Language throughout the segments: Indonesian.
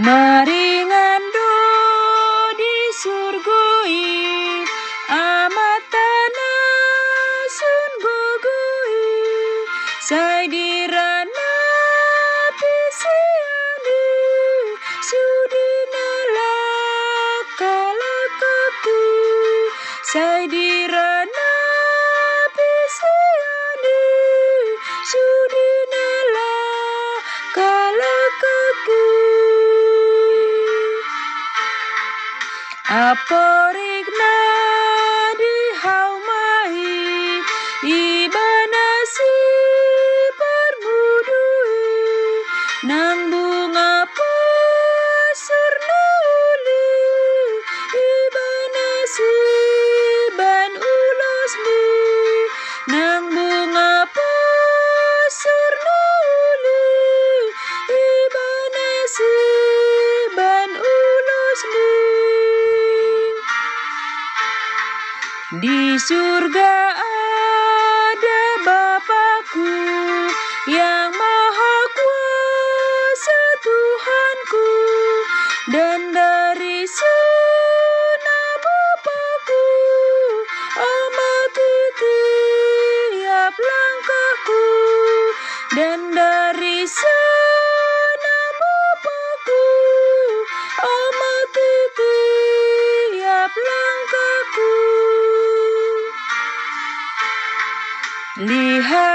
Mari ngando di surgoi amat tanah sun gugui. Dirana di surga ada Bapakku yang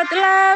telah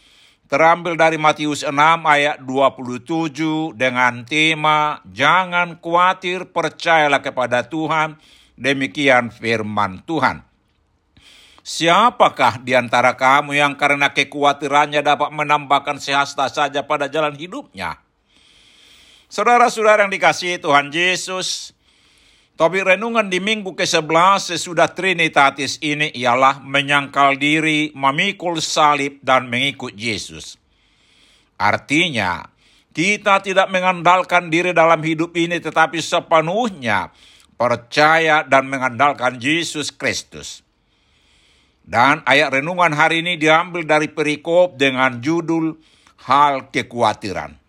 terambil dari Matius 6 ayat 27 dengan tema Jangan khawatir percayalah kepada Tuhan demikian firman Tuhan. Siapakah di antara kamu yang karena kekhawatirannya dapat menambahkan sehasta saja pada jalan hidupnya? Saudara-saudara yang dikasihi Tuhan Yesus, topik renungan di minggu ke-11 sesudah Trinitatis ini ialah menyangkal diri, memikul salib, dan mengikut Yesus. Artinya, kita tidak mengandalkan diri dalam hidup ini tetapi sepenuhnya percaya dan mengandalkan Yesus Kristus. Dan ayat renungan hari ini diambil dari perikop dengan judul Hal Kekhawatiran.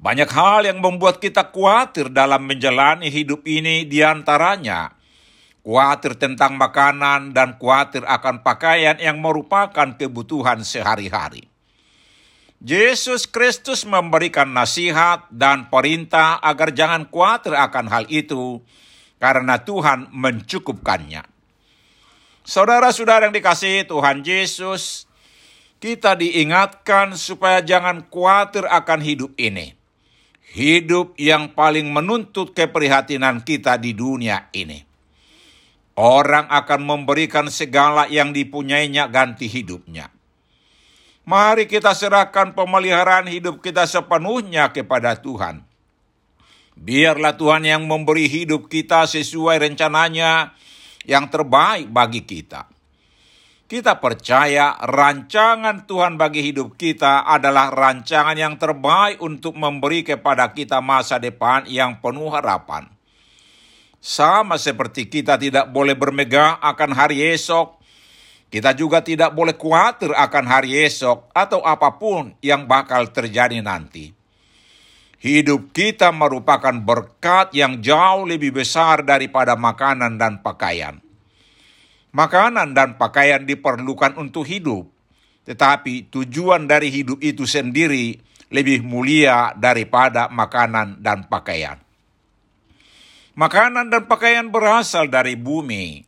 Banyak hal yang membuat kita khawatir dalam menjalani hidup ini di antaranya khawatir tentang makanan dan khawatir akan pakaian yang merupakan kebutuhan sehari-hari. Yesus Kristus memberikan nasihat dan perintah agar jangan khawatir akan hal itu karena Tuhan mencukupkannya. Saudara-saudara yang dikasihi Tuhan Yesus, kita diingatkan supaya jangan khawatir akan hidup ini hidup yang paling menuntut keprihatinan kita di dunia ini. Orang akan memberikan segala yang dipunyainya ganti hidupnya. Mari kita serahkan pemeliharaan hidup kita sepenuhnya kepada Tuhan. Biarlah Tuhan yang memberi hidup kita sesuai rencananya yang terbaik bagi kita. Kita percaya rancangan Tuhan bagi hidup kita adalah rancangan yang terbaik untuk memberi kepada kita masa depan yang penuh harapan. Sama seperti kita tidak boleh bermegah akan hari esok, kita juga tidak boleh khawatir akan hari esok atau apa pun yang bakal terjadi nanti. Hidup kita merupakan berkat yang jauh lebih besar daripada makanan dan pakaian. Makanan dan pakaian diperlukan untuk hidup, tetapi tujuan dari hidup itu sendiri lebih mulia daripada makanan dan pakaian. Makanan dan pakaian berasal dari bumi,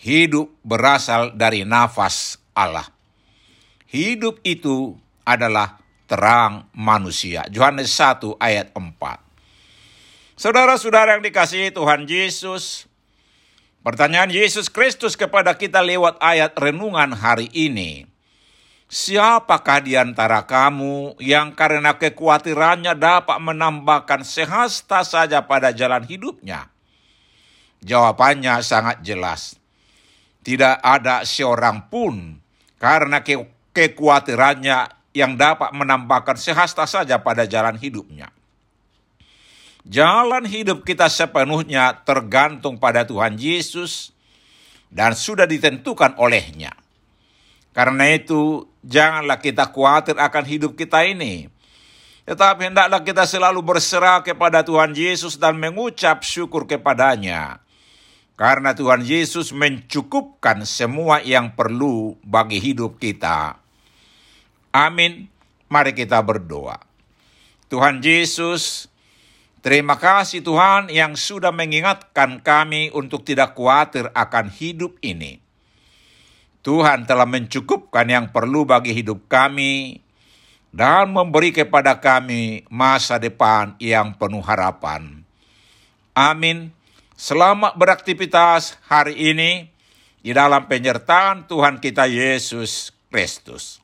hidup berasal dari nafas Allah. Hidup itu adalah terang manusia. Yohanes 1 ayat 4. Saudara-saudara yang dikasihi Tuhan Yesus, Pertanyaan Yesus Kristus kepada kita lewat ayat renungan hari ini. Siapakah di antara kamu yang karena kekhawatirannya dapat menambahkan sehasta saja pada jalan hidupnya? Jawabannya sangat jelas. Tidak ada seorang pun karena ke kekhawatirannya yang dapat menambahkan sehasta saja pada jalan hidupnya. Jalan hidup kita sepenuhnya tergantung pada Tuhan Yesus dan sudah ditentukan olehnya. Karena itu, janganlah kita khawatir akan hidup kita ini. Tetapi hendaklah kita selalu berserah kepada Tuhan Yesus dan mengucap syukur kepadanya. Karena Tuhan Yesus mencukupkan semua yang perlu bagi hidup kita. Amin. Mari kita berdoa. Tuhan Yesus, Terima kasih Tuhan yang sudah mengingatkan kami untuk tidak khawatir akan hidup ini. Tuhan telah mencukupkan yang perlu bagi hidup kami dan memberi kepada kami masa depan yang penuh harapan. Amin. Selamat beraktivitas hari ini di dalam penyertaan Tuhan kita Yesus Kristus.